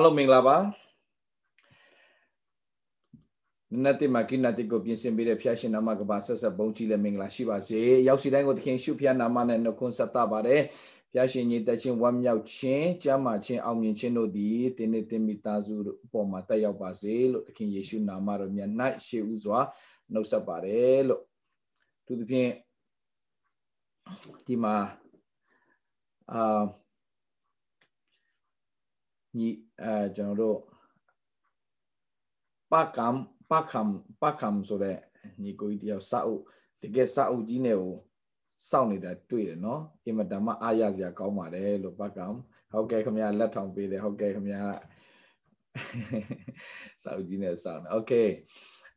အားလုံးမင်္ဂလာပါနတ်တိမကိနတိကိုပြင်ဆင်ပေးတဲ့ဖျားရှင်နာမကပါဆက်ဆက်ဘုန်းကြီးလည်းမင်္ဂလာရှိပါစေရောက်စီတိုင်းကိုသခင်ရှုဖျားနာမနဲ့နှုတ်ခွန်းဆက်တာပါတယ်ဖျားရှင်ညီတခြင်းဝမ်းမြောက်ခြင်းကြမ်းမာခြင်းအောင်မြင်ခြင်းတို့သည်တင်းနေတင်းမိသားစုအပေါ်မှာတက်ရောက်ပါစေလို့သခင်ယေရှုနာမတော်မြတ်၌ရှေးဥစွာနှုတ်ဆက်ပါတယ်လို့သူသဖြင့်ဒီမှာအာ ညီအဲကျွန်တော်တို့ပကံပကံပကံဆိုတဲ့ညီကိုကြီးတယောက်စာအုပ်တကယ်စာအုပ်ကြီးနဲ့ကိုစောင့်နေတာတွေ့တယ်နော်အင်မတန်မှအားရစရာကောင်းပါတယ်လို့ပကံဟုတ်ကဲ့ခင်ဗျာလက်ထောင်ပေးတယ်ဟုတ်ကဲ့ခင်ဗျာစာအုပ်ကြီးနဲ့စောင့်တယ်โอเค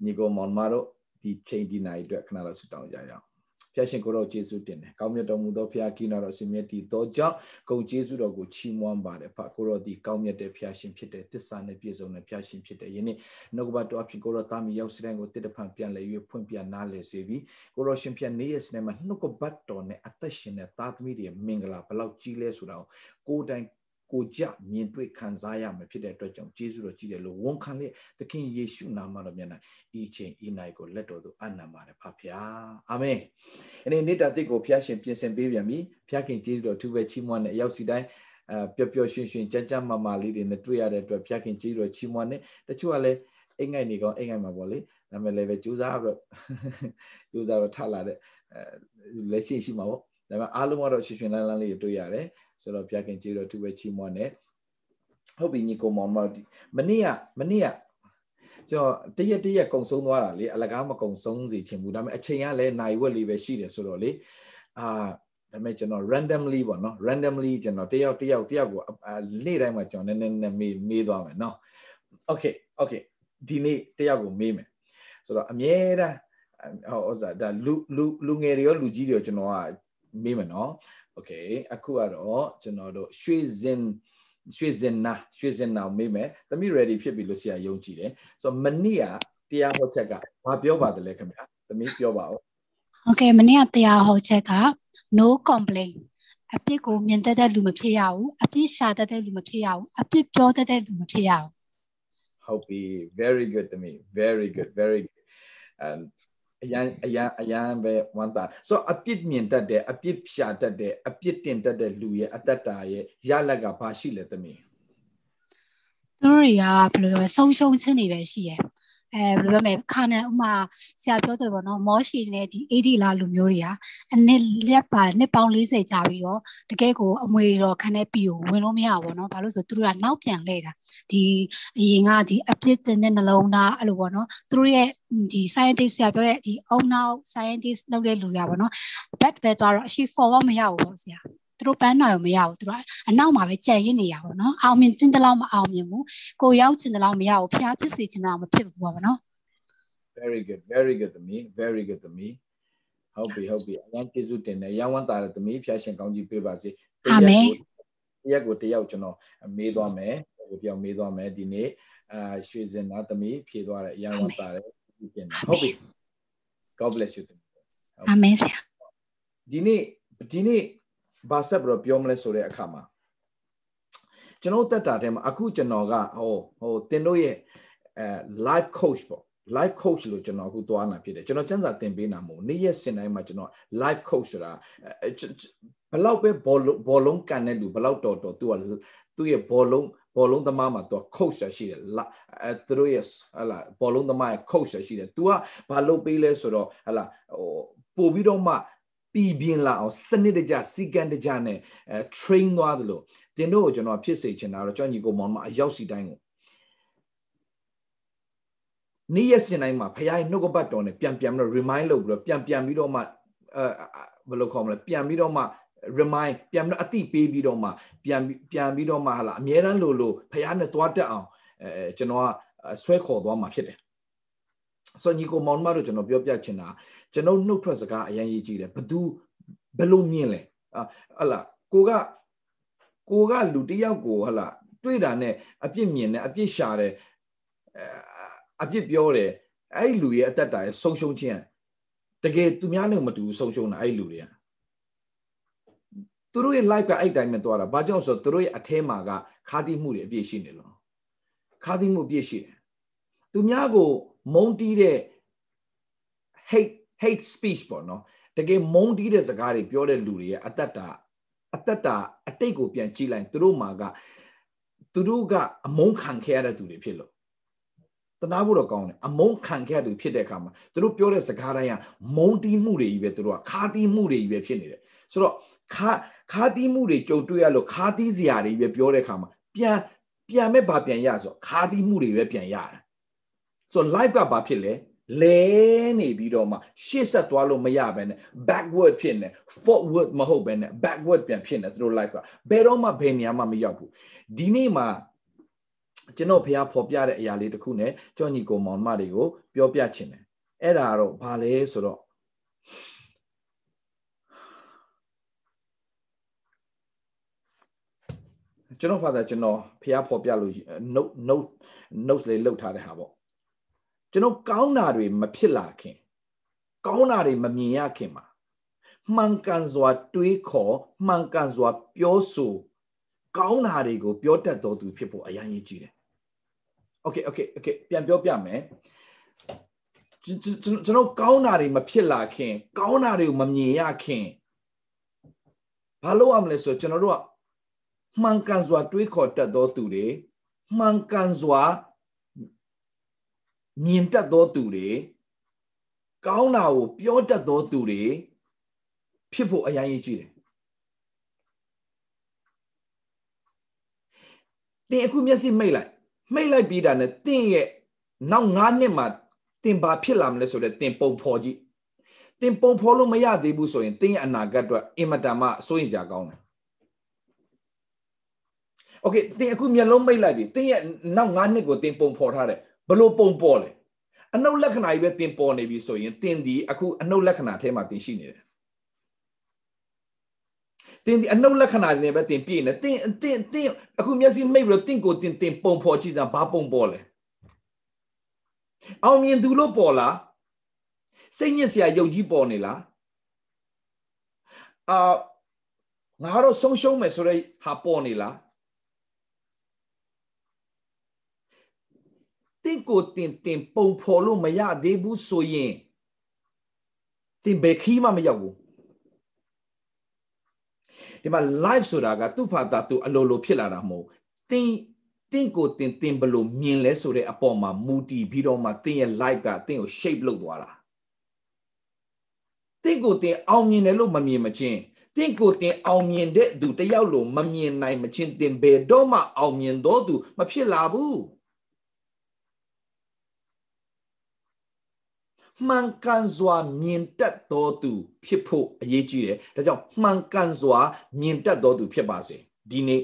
ညီကိုမောင်မတို့ဒီချိန်ဒီနိုင်အတွက်ခဏတော့ဆူတောင်းကြရအောင် ဖျားရှင်ကိုတော့ကျေးဇူးတင်တယ်ကောင်းမြတ်တော်မူသောဖျားကိနာတော်ဆင်မြတ်တည်သောကြောင့်ဂုဏ်ကျေးဇူးတော်ကိုချီးမွမ်းပါတယ်ဖကိုတော့ဒီကောင်းမြတ်တဲ့ဖျားရှင်ဖြစ်တဲ့တစ္ဆာနဲ့ပြည့်စုံတဲ့ဖျားရှင်ဖြစ်တဲ့ယနေ့နှုတ်ကပတ်တော်အဖြစ်ကိုတော့တာမီရောက်စတဲ့ကိုတစ်တဖန်ပြန်လဲ၍ဖွင့်ပြနားလဲစေပြီးကိုတော့ရှင်ဖျားနေရစနေမှာနှုတ်ကပတ်တော်နဲ့အသက်ရှင်တဲ့သားသမီးတွေမင်္ဂလာဘလောက်ကြီးလဲဆိုတာကိုကိုယ်တိုင် ကိုကြမြင်တွေ့ခံစားရမှာဖြစ်တဲ့အတွက်ကြောင့်ကျေးဇူးတော်ကြီးတယ်လို့ဝန်ခံလေသခင်ယေရှုနာမတော်မြတ်၌ဤချိန်ဤနိုင်ကိုလက်တော်သို့အနံပါတယ်ဖဖျားအာမင်။အနေနဲ့တာတိတ်ကိုဖျားရှင်ပြင်ဆင်ပေးပြန်ပြီ။ဖျားခင်ကျေးဇူးတော်သူပဲချီးမွမ်းတဲ့အရောက်စီတိုင်းအပျော်ပျော်ရွှင်ရွှင်ကြမ်းကြမ်းမာမာလေးတွေနဲ့တွေ့ရတဲ့အတွက်ဖျားခင်ကျေးဇူးတော်ချီးမွမ်းနေတချို့ကလည်းအိမ်ငိုက်နေကောအိမ်ငိုက်မှာပေါ့လေ။ဒါပေမဲ့လည်းပဲကြိုးစားတော့ကြိုးစားတော့ထလာတဲ့အဲလက်ရှိရှိမှာပေါ့။ ဒါပေမဲ့အားလုံးကတော့ရွှင်ရွှင်လန်းလန်းလေးတွေတွေ့ရတယ်။ဆိုတော့ဘုရားခင်ကျေးတော်သူပဲချီးမွမ်းတယ်ဟုတ်ပြီညီကောင်မောင်မမနေ့ကမနေ့ကကျွန်တော်တရက်တရက်ကုံဆုံးသွားတာလေအလကားမကုံဆုံးစေချင်ဘူးဒါပေမဲ့အချိန်ကလည်းနိုင်ဝက်လေးပဲရှိတယ်ဆိုတော့လေအာဒါပေမဲ့ကျွန်တော် randomly ပေါ့နော် randomly ကျွန်တော်တယောက်တယောက်တယောက်ကိုနေ့တိုင်းမှာကျွန်တော်နည်းနည်းမေးမေးသွားမယ်နော် okay okay ဒီနေ့တယောက်ကိုမေးမယ်ဆိုတော့အမြဲတမ်းဟောဥစားဒါလူလူလူငယ်တွေရောလူကြီးတွေရောကျွန်တော်က မေးမယ်နော် okay အခုကတော့ကျွန်တော်တို့ရွှေစင်ရွှေစင်နာရွှေစင်နာမေးမယ်သမီး ready ဖြစ်ပြီလို့ဆရာယုံကြည်တယ်ဆိုတော့မနေ့ကတရားဟောချက်ကဘာပြောပါတယ်လဲခင်ဗျာသမီးပြောပါဦးဟုတ်ကဲ့မနေ့ကတရားဟောချက်က no complaint အပြစ်ကိုမြင်တတ်တဲ့လူမဖြစ်ရဘူးအပြစ်ရှာတတ်တဲ့လူမဖြစ်ရဘူးအပြစ်ပြောတတ်တဲ့လူမဖြစ်ရဘူးဟုတ်ပြီ very good သမီး very good very good um အရန်အရန်အရန်ပဲဝမ်းသာဆိုတော့အပြစ်မြင်တတ်တယ်အပြစ်ဖြာတတ်တယ်အပြစ်တင်တတ်တဲ့လူရဲ့အတ္တတာရဲ့ရလက်ကဘာရှိလဲသမီးသူတို့တွေကဘယ်လိုပြောဆုံးရှုံးခြင်းတွေပဲရှိရယ် အဲဘယ်လိုပြောမလဲခါနန်ဥမာဆရာပြောတယ်ပေါ့နော်မောရှိတဲ့ဒီ AD လာလူမျိုးတွေဟာအနစ်လက်ပါတယ်နှစ်ပေါင်း40ကြာပြီးတော့တကယ်ကိုအမွေတော်ခန်းထဲပြီးကိုဝင်လို့မရဘူးပေါ့နော်ဘာလို့ဆိုသူတို့ကနောက်ပြန်လဲတာဒီအရင်ကဒီအပြစ်တင်တဲ့နှလုံးသားအဲ့လိုပေါ့နော်သူတို့ရဲ့ဒီ scientist ဆရာပြောတဲ့ဒီ own now scientist လုပ်တဲ့လူတွေပေါ့နော် back ပဲသွားတော့အရှိ forward မရဘူးပေါ့ဆရာ သူတို့ပန်းနိုင်မရဘူးသူတို့အနောက်မှာပဲကြံရစ်နေရပါတော့အောင်မြင်တင်တလောက်မအောင်မြင်ဘူးကိုရောက်ချင်တလောက်မရဘူးဖျားဖြစ်စေချင်တလောက်မဖြစ်ဘူးပေါ့နော် very good very good သမီး very good သမီးဟုတ်ပြီဟုတ်ပြီအရင်ကျေးဇူးတင်တယ်ရဝမ်းတာတဲ့သမီးဖျားရှင်ကောင်းကြီးပေးပါစေအာမင်တရက်ကိုတယောက်ကျွန်တော်မေးသွားမယ်ကိုပြောင်းမေးသွားမယ်ဒီနေ့အာရွှေစင်နာသမီးဖြေသွားတယ်ရဝမ်းတာတဲ့တင်တယ်ဟုတ်ပြီ God bless you အာမင်ဆရာဒီနေ့ဒီနေ့ ဘာဆက်ပြီးတော့ပြောမလဲဆိုတဲ့အခါမှာကျွန်တော်တက်တာထဲမှာအခုကျွန်တော်ကဟိုဟိုတင်တို့ရဲ့အဲ life coach ပေါ့ life coach လို့ကျွန်တော်အခုသွားနာဖြစ်တယ်ကျွန်တော်စံစာသင်ပေးနာမို့နေ့ရက်စင်တိုင်းမှာကျွန်တော် life coach ဆိုတာဘလောက်ပဲဘောလုံးဘောလုံးကန်တဲ့လူဘလောက်တော်တော်သူကသူ့ရဲ့ဘောလုံးဘောလုံးသမားမှာသူက coach ရှိတယ်အဲသူတို့ရဲ့ဟလာဘောလုံးသမားရဲ့ coach ရှိတယ် तू ကဘာလုပ်ပေးလဲဆိုတော့ဟလာဟိုပို့ပြီးတော့မှ ပြည်ပြင်းလာအောင်စနစ်တကျစီကံတကျနဲ့အဲ train သွားတယ်လို့တင်တို့ကိုကျွန်တော်ဖြစ်စေချင်တာတော့ကျွန်ညီကိုမောင်မအရောက်စီတိုင်းကိုနေ့ရက်စင်တိုင်းမှာဖခင်နှုတ်ကပတ်တော်နဲ့ပြန်ပြန်ပြီးတော့ remind လုပ်ပြီးတော့ပြန်ပြန်ပြီးတော့မှအဲဘယ်လိုခေါ်မလဲပြန်ပြီးတော့မှ remind ပြန်ပြီးတော့အတိပေးပြီးတော့မှပြန်ပြန်ပြီးတော့မှဟာလာအများအားလို့လို့ဖခင်နဲ့သွားတက်အောင်အဲကျွန်တော်ကဆွဲခေါ်သွားမှာဖြစ်တယ် ဆိုညီကိုမောင်မတို့ကျွန်တော်ပြောပြချင်တာကျွန်တော်နှုတ်ထွက်စကားအရင်ရေးကြည့်တယ်ဘသူဘယ်လိုမြင်လဲဟလာကိုကကိုကလူတယောက်ကိုဟလာတွေ့တာနဲ့အပြစ်မြင်တယ်အပြစ်ရှာတယ်အပြစ်ပြောတယ်အဲ့ဒီလူရဲ့အသက်တာရဲ့ဆုံးရှုံးခြင်းတကယ်သူများနဲ့မတူဆုံးရှုံးတာအဲ့ဒီလူတွေကသူတို့ရဲ့ life ကအဲ့တိုင်းပဲသွားတာဘာကြောင့်ဆိုတော့သူတို့ရဲ့အထဲမှာကခါတိမှုတွေအပြည့်ရှိနေလို့ခါသီးမှုပြည့်ရှိတယ်သူများကို မုန်းတီးတဲ့ hate hate speech ပေါ့နော်တကယ်မုန်းတီးတဲ့စကားတွေပြောတဲ့လူတွေရဲ့အတ္တတာအတ္တတာအတိတ်ကိုပြန်ကြည့်လိုက်သူတို့မှာကသူတို့ကအမုန်းခံခဲ့ရတဲ့သူတွေဖြစ်လို့တနာဖို့တော့ကောင်းတယ်အမုန်းခံခဲ့ရသူဖြစ်တဲ့အခါမှာသူတို့ပြောတဲ့စကားတိုင်းကမုန်းတီးမှုတွေကြီးပဲသူတို့ကခါတီးမှုတွေကြီးပဲဖြစ်နေတယ်ဆိုတော့ခါခါတီးမှုတွေကြုံတွေ့ရလို့ခါတီးစရာတွေပဲပြောတဲ့အခါမှာပြန်ပြန်မဲ့ဘာပြန်ရဆိုခါတီးမှုတွေပဲပြန်ရတယ် ဆိုတော့ live ကဘာဖြစ်လဲလဲနေပြီးတော့မှရှေ့ဆက်သွားလို့မရဘဲနဲ့ backward ဖြစ်နေ forward မဟုတ်ဘဲနဲ့ backward ပြန်ဖြစ်နေသူတို့ life ကဘယ်တော့မှဘယ်နေရာမှမရောက်ဘူးဒီနေ့မှာကျွန်တော်ဖះဖော်ပြတဲ့အရာလေးတစ်ခုနဲ့ကြောညီကိုမောင်မတွေကိုပြောပြချင်တယ်အဲ့ဒါတော့ဘာလဲဆိုတော့ကျွန်တော်ဖာသာကျွန်တော်ဖះဖော်ပြလို့ note note notes လေးလုပ်ထားတဲ့ဟာပေါ့ ကျွန်တော်ကောင်းတာတွေမဖြစ်လာခင် ကောင်းတာတွေမမြင်ရခင်မှာမှန်ကန်စွာ တွေးခေါ်မှန်ကန်စွာ ပြောဆိုကောင်းတာတွေကိုပြောတတ်တော်သူဖြစ်ဖို့အရင်ကြီးကြည့်တယ်။ Okay okay okay ပြန်ပြောပြမယ်။ကျွန်တော်ကောင်းတာတွေမဖြစ်လာခင် ကောင်းတာတွေကိုမမြင်ရခင်ဘာလို့ရမလဲဆိုတော့ကျွန်တော်တို့ကမှန်ကန်စွာ တွေးခေါ်တတ်တော်သူတွေမှန်ကန်စွာ မြင်တတ်သောသူတွေကောင်းတာကိုပြောတတ်သောသူတွေဖြစ်ဖို့အရင်ကြီးကြည့်တယ်တင်အခုမျက်စိမိတ်လိုက်မိတ်လိုက်ပြီးတာနဲ့တင်ရဲ့နောက်9နှစ်မှာတင်ဘာဖြစ်လာမလဲဆိုတော့တင်ပုံဖော်ကြည့်တင်ပုံဖော်လို့မရသေးဘူးဆိုရင်တင်ရဲ့အနာဂတ်အတွက်အင်မတန်မှစိုးရိမ်စရာကောင်းတယ်โอเคတင်အခုမျက်လုံးမိတ်လိုက်ပြီတင်ရဲ့နောက်9နှစ်ကိုတင်ပုံဖော်ထားတယ် ဘလို့ပုံပေါ်လဲအနုလက္ခဏာကြီးပဲတင်ပေါ်နေပြီဆိုရင်တင်ဒီအခုအနုလက္ခဏာထဲမှာတင်ရှိနေတယ်တင်ဒီအနုလက္ခဏာတွေနဲ့ပဲတင်ပြည့်နေတင်တင်တင်အခုမျက်စိမိတ်ပြီးတော့တင်ကိုတင်တင်ပုံဖော်ကြည့်စမ်းဘာပုံပေါ်လဲအောင်မြင်သူလို့ပေါ်လားစိတ်ညစ်စရာယုတ်ကြီးပေါ်နေလားအာငါတော့ဆုံးရှုံးမယ်ဆိုတဲ့ဟာပေါ်နေလား တင့်ကိုတင်တင်ပုံဖော်လို့မရသေးဘူးဆိုရင်တင်ဘယ်ခီးမှမရောက်ဘူးဒီမှာ live ဆိုတာကသူ့ဖာတာသူအလိုလိုဖြစ်လာတာမဟုတ်တင်တင့်ကိုတင်တင်ဘလို့မြင်လဲဆိုတဲ့အပေါ်မှာမူတည်ပြီးတော့မှတင်ရဲ့ live ကတင့်ကို shape လုပ်သွားတာတင့်ကိုတင်အောင်မြင်တယ်လို့မမြင်မချင်းတင့်ကိုတင်အောင်မြင်တဲ့သူတယောက်လို့မမြင်နိုင်မချင်းတင်ဘယ်တော့မှအောင်မြင်တော့သူမဖြစ်လာဘူး မှန်ကန်စွာမြင်တတ်တော်သူဖြစ်ဖို့အရေးကြီးတယ်ဒါကြောင့်မှန်ကန်စွာမြင်တတ်တော်သူဖြစ်ပါစေဒီနေ့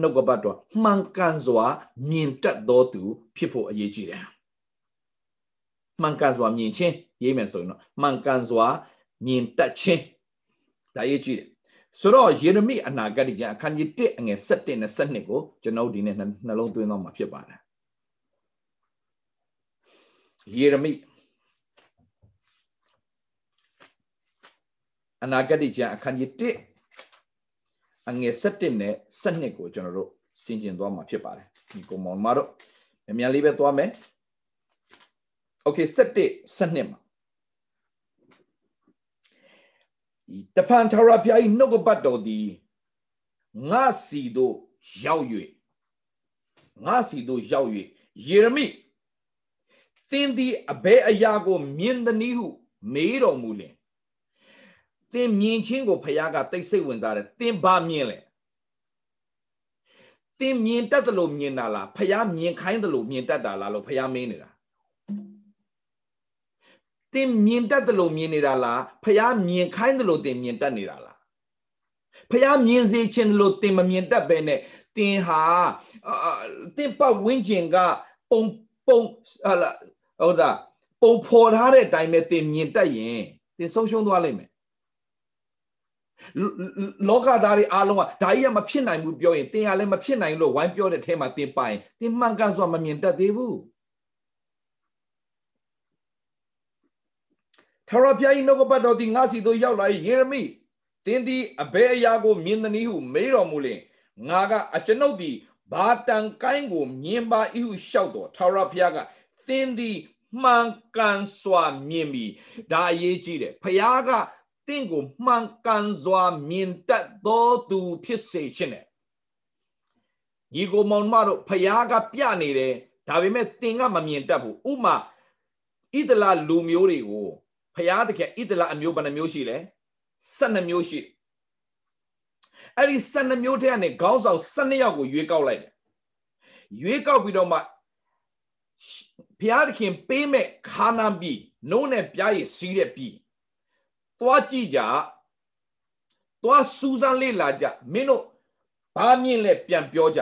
နှုတ်ကပတ်တော်မှန်ကန်စွာမြင်တတ်တော်သူဖြစ်ဖို့အရေးကြီးတယ်မှန်ကန်စွာမြင်ခြင်းရေးမယ်ဆိုရင်တော့မှန်ကန်စွာမြင်တတ်ခြင်းဒါရေးကြည့်တယ်ဆိုတော့ယေရမိအနာဂတ်ကျမ်းအခန်းကြီး1အငယ်7နဲ့7ကိုကျွန်တော်ဒီနေ့နှလုံးသွင်းတော့မှာဖြစ်ပါတယ်ယေရမိ အနာဂတ်ကျမ်းအခန်းကြီး1အငယ်7နဲ့7ကိုကျွန်တော်တို့ဆင်ကျင်သွားမှာဖြစ်ပါတယ်ဒီကိုမောင်မတို့အမြန်လေးပဲသွားမယ် Okay 7 7မှာတဖန်ထာဝရဘုရား၏နှုတ်ကပတ်တော်သည်ငါစီတို့ရောက်၍ငါစီတို့ရောက်၍ယေရမိသင်သည်အဘယ်အရာကိုမြင်သနည်းဟု မေးတော်မူလျင် သင်မြင်ချင်းကိုဖခင်ကတိတ်ဆိတ်ဝင်စားတယ်သင်ဘာမြင်လဲသင်မြင်တတ်တယ်လို့မြင်တာလားဖခင်မြင်ခိုင်းတယ်လို့မြင်တတ်တာလားလို့ဖခင်မင်းနေတာသင်မြင်တတ်တယ်လို့မြင်နေတာလားဖခင်မြင်ခိုင်းတယ်လို့သင်မြင်တတ်နေတာလားဖခင်မြင်စေခြင်းလို့သင်မမြင်တတ်ပဲနဲ့သင်ဟာသင်ပတ်ဝန်းကျင်ကပုံပုံဟာလာဟုတ်တာပုံဖော်ထားတဲ့အတိုင်းပဲသင်မြင်တတ်ရင်သင်ဆုံးရှုံးသွားလိမ့်မယ် လောကသားတွေအားလုံးကဒါကြီးကမဖြစ်နိုင်ဘူးပြောရင်တင်ကလည်းမဖြစ်နိုင်လို့ဝိုင်းပြောတဲ့ထဲမှာတင်ပိုင်တင်မှန်ကန်စွာမမြင်တတ်သေးဘူးထာဝရဘုရား၏နှုတ်ကပတ်တော်သည်ငါစီသို့ရောက်လာ၏ယေရမိသင်သည်အဘယ်အရာကိုမြင်သနည်းဟုမေးတော်မူလျင်ငါကအကျွန်ုပ်သည်ဘာတန်ကိုင်းကိုမြင်ပါ၏ဟုလျှောက်တော်ထာဝရဘုရားကသင်သည်မှန်ကန်စွာမြင်ပြီဒါအရေးကြီးတယ်ဘုရားကသ င်ကိုမှန်ကန်စွာမြင်တတ်သောသူဖြစ်စေခြင်းနဲ့ညီကိုမောင်မတို့ဘုရားကပြနေတယ်ဒါပေမဲ့သင်ကမမြင်တတ်ဘူးဥမာဣဒလာလူမျိုးတွေကိုဘုရားတကယ်ဣဒလာအမျိုးဘယ်နှမျိုးရှိလဲ12မျိုးရှိအဲ့ဒီ12မျိုးထဲကနေခေါင်းဆောင်12ယောက်ကိုရွေးကောက်လိုက်တယ်ရွေးကောက်ပြီးတော့မှဘုရားသခင်ပေးမဲ့ခါနာပြီနိုးနဲ့ပြားရည်စီးတဲ့ပြီ သွားကြည့်ကြသွားစူးစမ်းလေ့လာကြမင်းတို့ဘာမြင်လဲပြန်ပြောကြ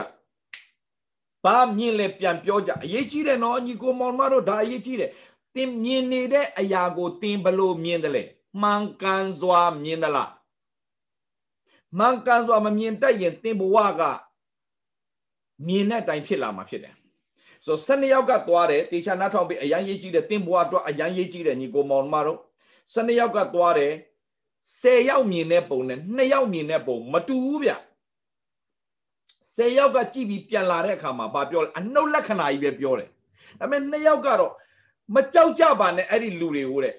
ဘာမြင်လဲပြန်ပြောကြအရေးကြီးတယ်နော်ညီကိုမောင်မတို့ဒါအရေးကြီးတယ်သင်မြင်နေတဲ့အရာကိုသင်ဘလို့မြင်တယ်လဲမှန်ကန်စွာမြင်သလားမှန်ကန်စွာမမြင်တတ်ရင်သင်ဘဝကမြင်တဲ့အတိုင်းဖြစ်လာမှာဖြစ်တယ်ဆိုတော့12ယောက်ကသွားတယ်တေချာနားထောင်ပြီးအရန်ရေးကြည့်တယ်သင်ဘဝတော့အရန်ရေးကြည့်တယ်ညီကိုမောင်မတို့ 12ယောက်ကသွားတယ်10ယောက်မြင်တဲ့ပုံနဲ့2ယောက်မြင်တဲ့ပုံမတူဘူးဗျ10ယောက်ကကြည့်ပြီးပြန်လာတဲ့အခါမှာဘာပြောလဲအနှုတ်လက္ခဏာကြီးပဲပြောတယ်ဒါပေမဲ့2ယောက်ကတော့မကြောက်ကြပါနဲ့အဲ့ဒီလူတွေကိုတဲ့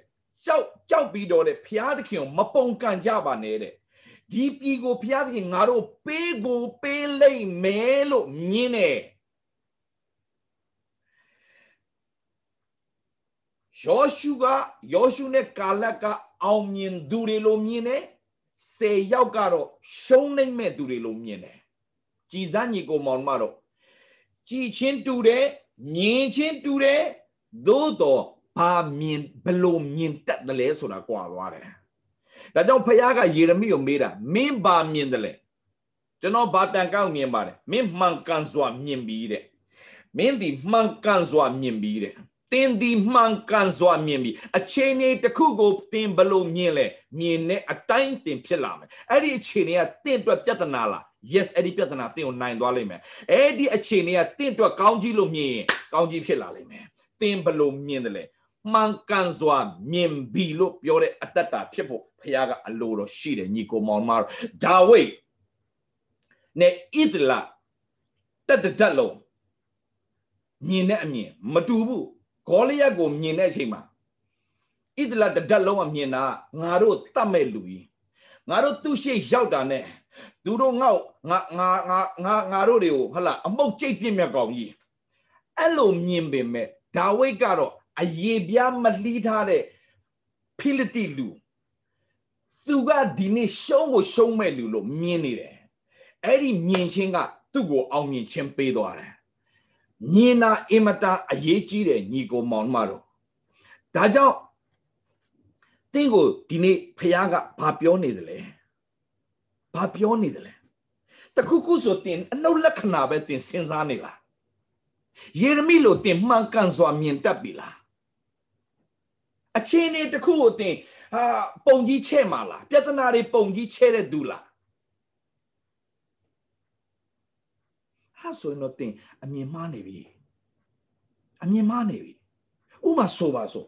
ကြောက်ကြောက်ပြီးတော့တဲ့ဖျားသခင်ကိုမပုံကန်ကြပါနဲ့တဲ့ဒီပြည်ကိုဖျားသခင်ငါတို့ပေးကိုပေးလိုက်မယ်လို့မြင်တယ် ယောရှုကယောရှုနဲ့ကာလကအောင်မြင်သူတွေလို့မြင်တယ်ဆယ်ယောက်ကတော့ရှုံးနိုင်မဲ့သူတွေလို့မြင်တယ်ကြည်စမ်းညီကိုမောင်မတော့ကြည်ချင်းတူတယ်မြင်ချင်းတူတယ်သို့တော့ဘာမြင်ဘလို့မြင်တတ်တယ်လဲဆိုတာကြွာသွားတယ်ဒါကြောင့်ဖခင်ကယေရမိကိုမေးတာမင်းဘာမြင်တယ်လဲကျွန်တော်ဘာတန်ကောက်မြင်ပါတယ်မင်းမှန်ကန်စွာမြင်ပြီးတဲ့မင်းဒီမှန်ကန်စွာမြင်ပြီးတဲ့ တင်းဒီမှန်ကန်စွာမြင်ပြီးအချိန်လေးတစ်ခုကိုတင်းဘလို့မြင်လဲမြင်တဲ့အတိုင်းတင်ဖြစ်လာမယ်အဲ့ဒီအချိန်လေးကတင့်အတွက်ပြဿနာလား yes အဲ့ဒီပြဿနာတင့်ကိုနိုင်သွားလိမ့်မယ်အဲ့ဒီအချိန်လေးကတင့်အတွက်ကောင်းကြီးလို့မြင်ရင်ကောင်းကြီးဖြစ်လာလိမ့်မယ်တင်းဘလို့မြင်တယ်လဲမှန်ကန်စွာမြင်ပြီလို့ပြောတဲ့အတ္တတာဖြစ်ဖို့ဖခင်ကအလိုတော်ရှိတယ်ညီကိုမောင်မတော်ဒါဝိဒ်နဲ့ဣဒလာတတ်တတ်လုံးမြင်တဲ့အမြင်မတူဘူး ဂေါလိယက်ကိုမြင်တဲ့အချိန်မှာဣဒလာတတ်လုံးကမြင်တာငါတို့တတ်မဲ့လူကြီးငါတို့သူ့ရှိရောက်တာနဲ့သူတို့ငေါ့ငါငါငါငါငါတို့တွေကိုဟလာအမုတ်ကြိတ်ပြစ်မြတ်ကောင်ကြီးအဲ့လိုမြင်ပေမဲ့ဒါဝိဒ်ကတော့အယေပြားမလှီးထားတဲ့ဖိလိတိလူသူကဒီနေ့ရှုံးကိုရှုံးမဲ့လူလို့မြင်နေတယ်အဲ့ဒီမြင်ချင်းကသူ့ကိုအောင်မြင်ခြင်းပေးသွားတယ် မြင်တာအင်မတန်အရေးကြီးတယ်ညီကိုမောင်မတော်ဒါကြောင့်တင့်ကိုဒီနေ့ဖခင်ကဘာပြောနေတယ်လဲဘာပြောနေတယ်လဲတခုခုဆိုတင်အနှုတ်လက္ခဏာပဲတင်စဉ်းစားနေလားယေရမိလိုတင်မှန်ကန်စွာမြင်တတ်ပြီလားအချင်းနေတခုကိုတင်ဟာပုံကြီးချဲ့မှာလားပြဿနာတွေပုံကြီးချဲ့တဲ့သူလား ဟာဆိုရင်တော့တင်အမြင်မှားနေပြီအမြင်မှားနေပြီဥမာဆိုပါဆို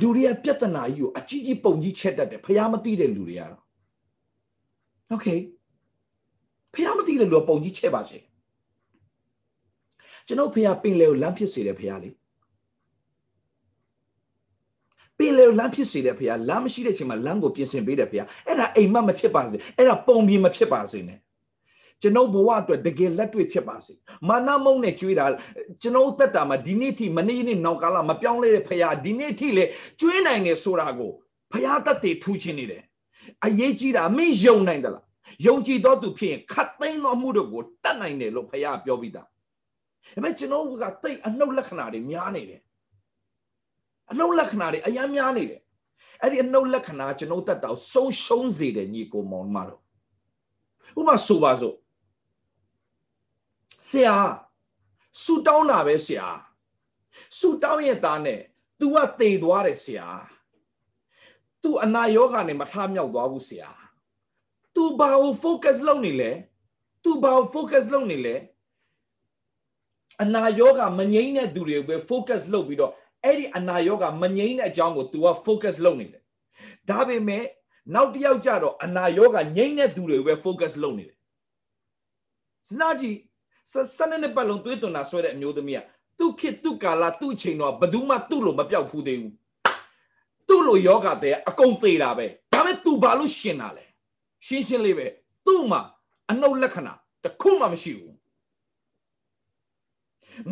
လူတွေကပြဿနာကြီးကိုအကြီးကြီးပုံကြီးချဲ့တတ်တယ်ဖះမသိတဲ့လူတွေကတော့โอเคဖះမသိတဲ့လူကပုံကြီးချဲ့ပါစေကျွန်တော်ဖះပင်လေကိုလမ်းဖြစ်စေတယ်ဖះလေပင်လေကိုလမ်းဖြစ်စေတယ်ဖះလမ်းမရှိတဲ့အချိန်မှာလမ်းကိုပြင်ဆင်ပေးတယ်ဖះအဲ့ဒါအိမ်မက်မဖြစ်ပါစေအဲ့ဒါပုံပြင်မဖြစ်ပါစေနဲ့ ကျွန်ုပ်ဘဝအတွက်တကယ်လက်တွေ့ဖြစ်ပါစေမာနမုံနဲ့ကြွေးတာကျွန်ုပ်သက်တာမှာဒီနေ့ထိမနေ့နေ့နောက်ကာလမပြောင်းလဲတဲ့ဖះဒီနေ့ထိလေကြွေးနိုင်တယ်ဆိုတာကိုဖះတတ်တည်ထူးခြင်းနေတယ်အရေးကြီးတာမင်းယုံနိုင်သလားယုံကြည်သောသူဖြစ်ရင်ခတ်သိမ်းသောမှုတို့ကိုတတ်နိုင်တယ်လို့ဖះပြောပြီးသားဒါပေမဲ့ကျွန်တော်ကတိတ်အနှုတ်လက္ခဏာတွေများနေတယ်အနှုတ်လက္ခဏာတွေအများများနေတယ်အဲ့ဒီအနှုတ်လက္ခဏာကျွန်တော်တတ်တော့ဆုံးရှုံးစေတယ်ညီကိုမောင်မတော်ဥပမာဆိုပါစို့ ဆရာဆူတောင်းတာပဲဆရာဆူတောင်းရဲ့သားနဲ့ तू ကတေသွားတယ်ဆရာ तू အနာယောဂနဲ့မထမြောက်သွားဘူးဆရာ तू ဘာကို focus လုပ်နေလဲ तू ဘာကို focus လုပ်နေလဲအနာယောဂမငြိမ့်တဲ့သူတွေကိုပဲ focus လုပ်ပြီးတော့အဲ့ဒီအနာယောဂမငြိမ့်တဲ့အကြောင်းကို तू က focus လုပ်နေတယ်ဒါပေမဲ့နောက်တစ်ယောက်ကြတော့အနာယောဂငြိမ့်တဲ့သူတွေကိုပဲ focus လုပ်နေတယ်စဉ်းစားကြည့် စနစ်နှစ်ပတ်လုံးသွေးသွန်တာဆွဲတဲ့အမျိုးသမီးကသူ့ခေတ်သူ့ကာလသူ့အချိန်တော့ဘယ်သူမှသူ့လိုမပြောက်ဖူးသေးဘူးသူ့လိုယောဂတဲ့အကုန်သေးတာပဲဒါပေမဲ့ तू ဘာလို့ရှင်တာလဲရှင်းရှင်းလေးပဲသူ့မှာအနှုတ်လက္ခဏာတခုမှမရှိဘူး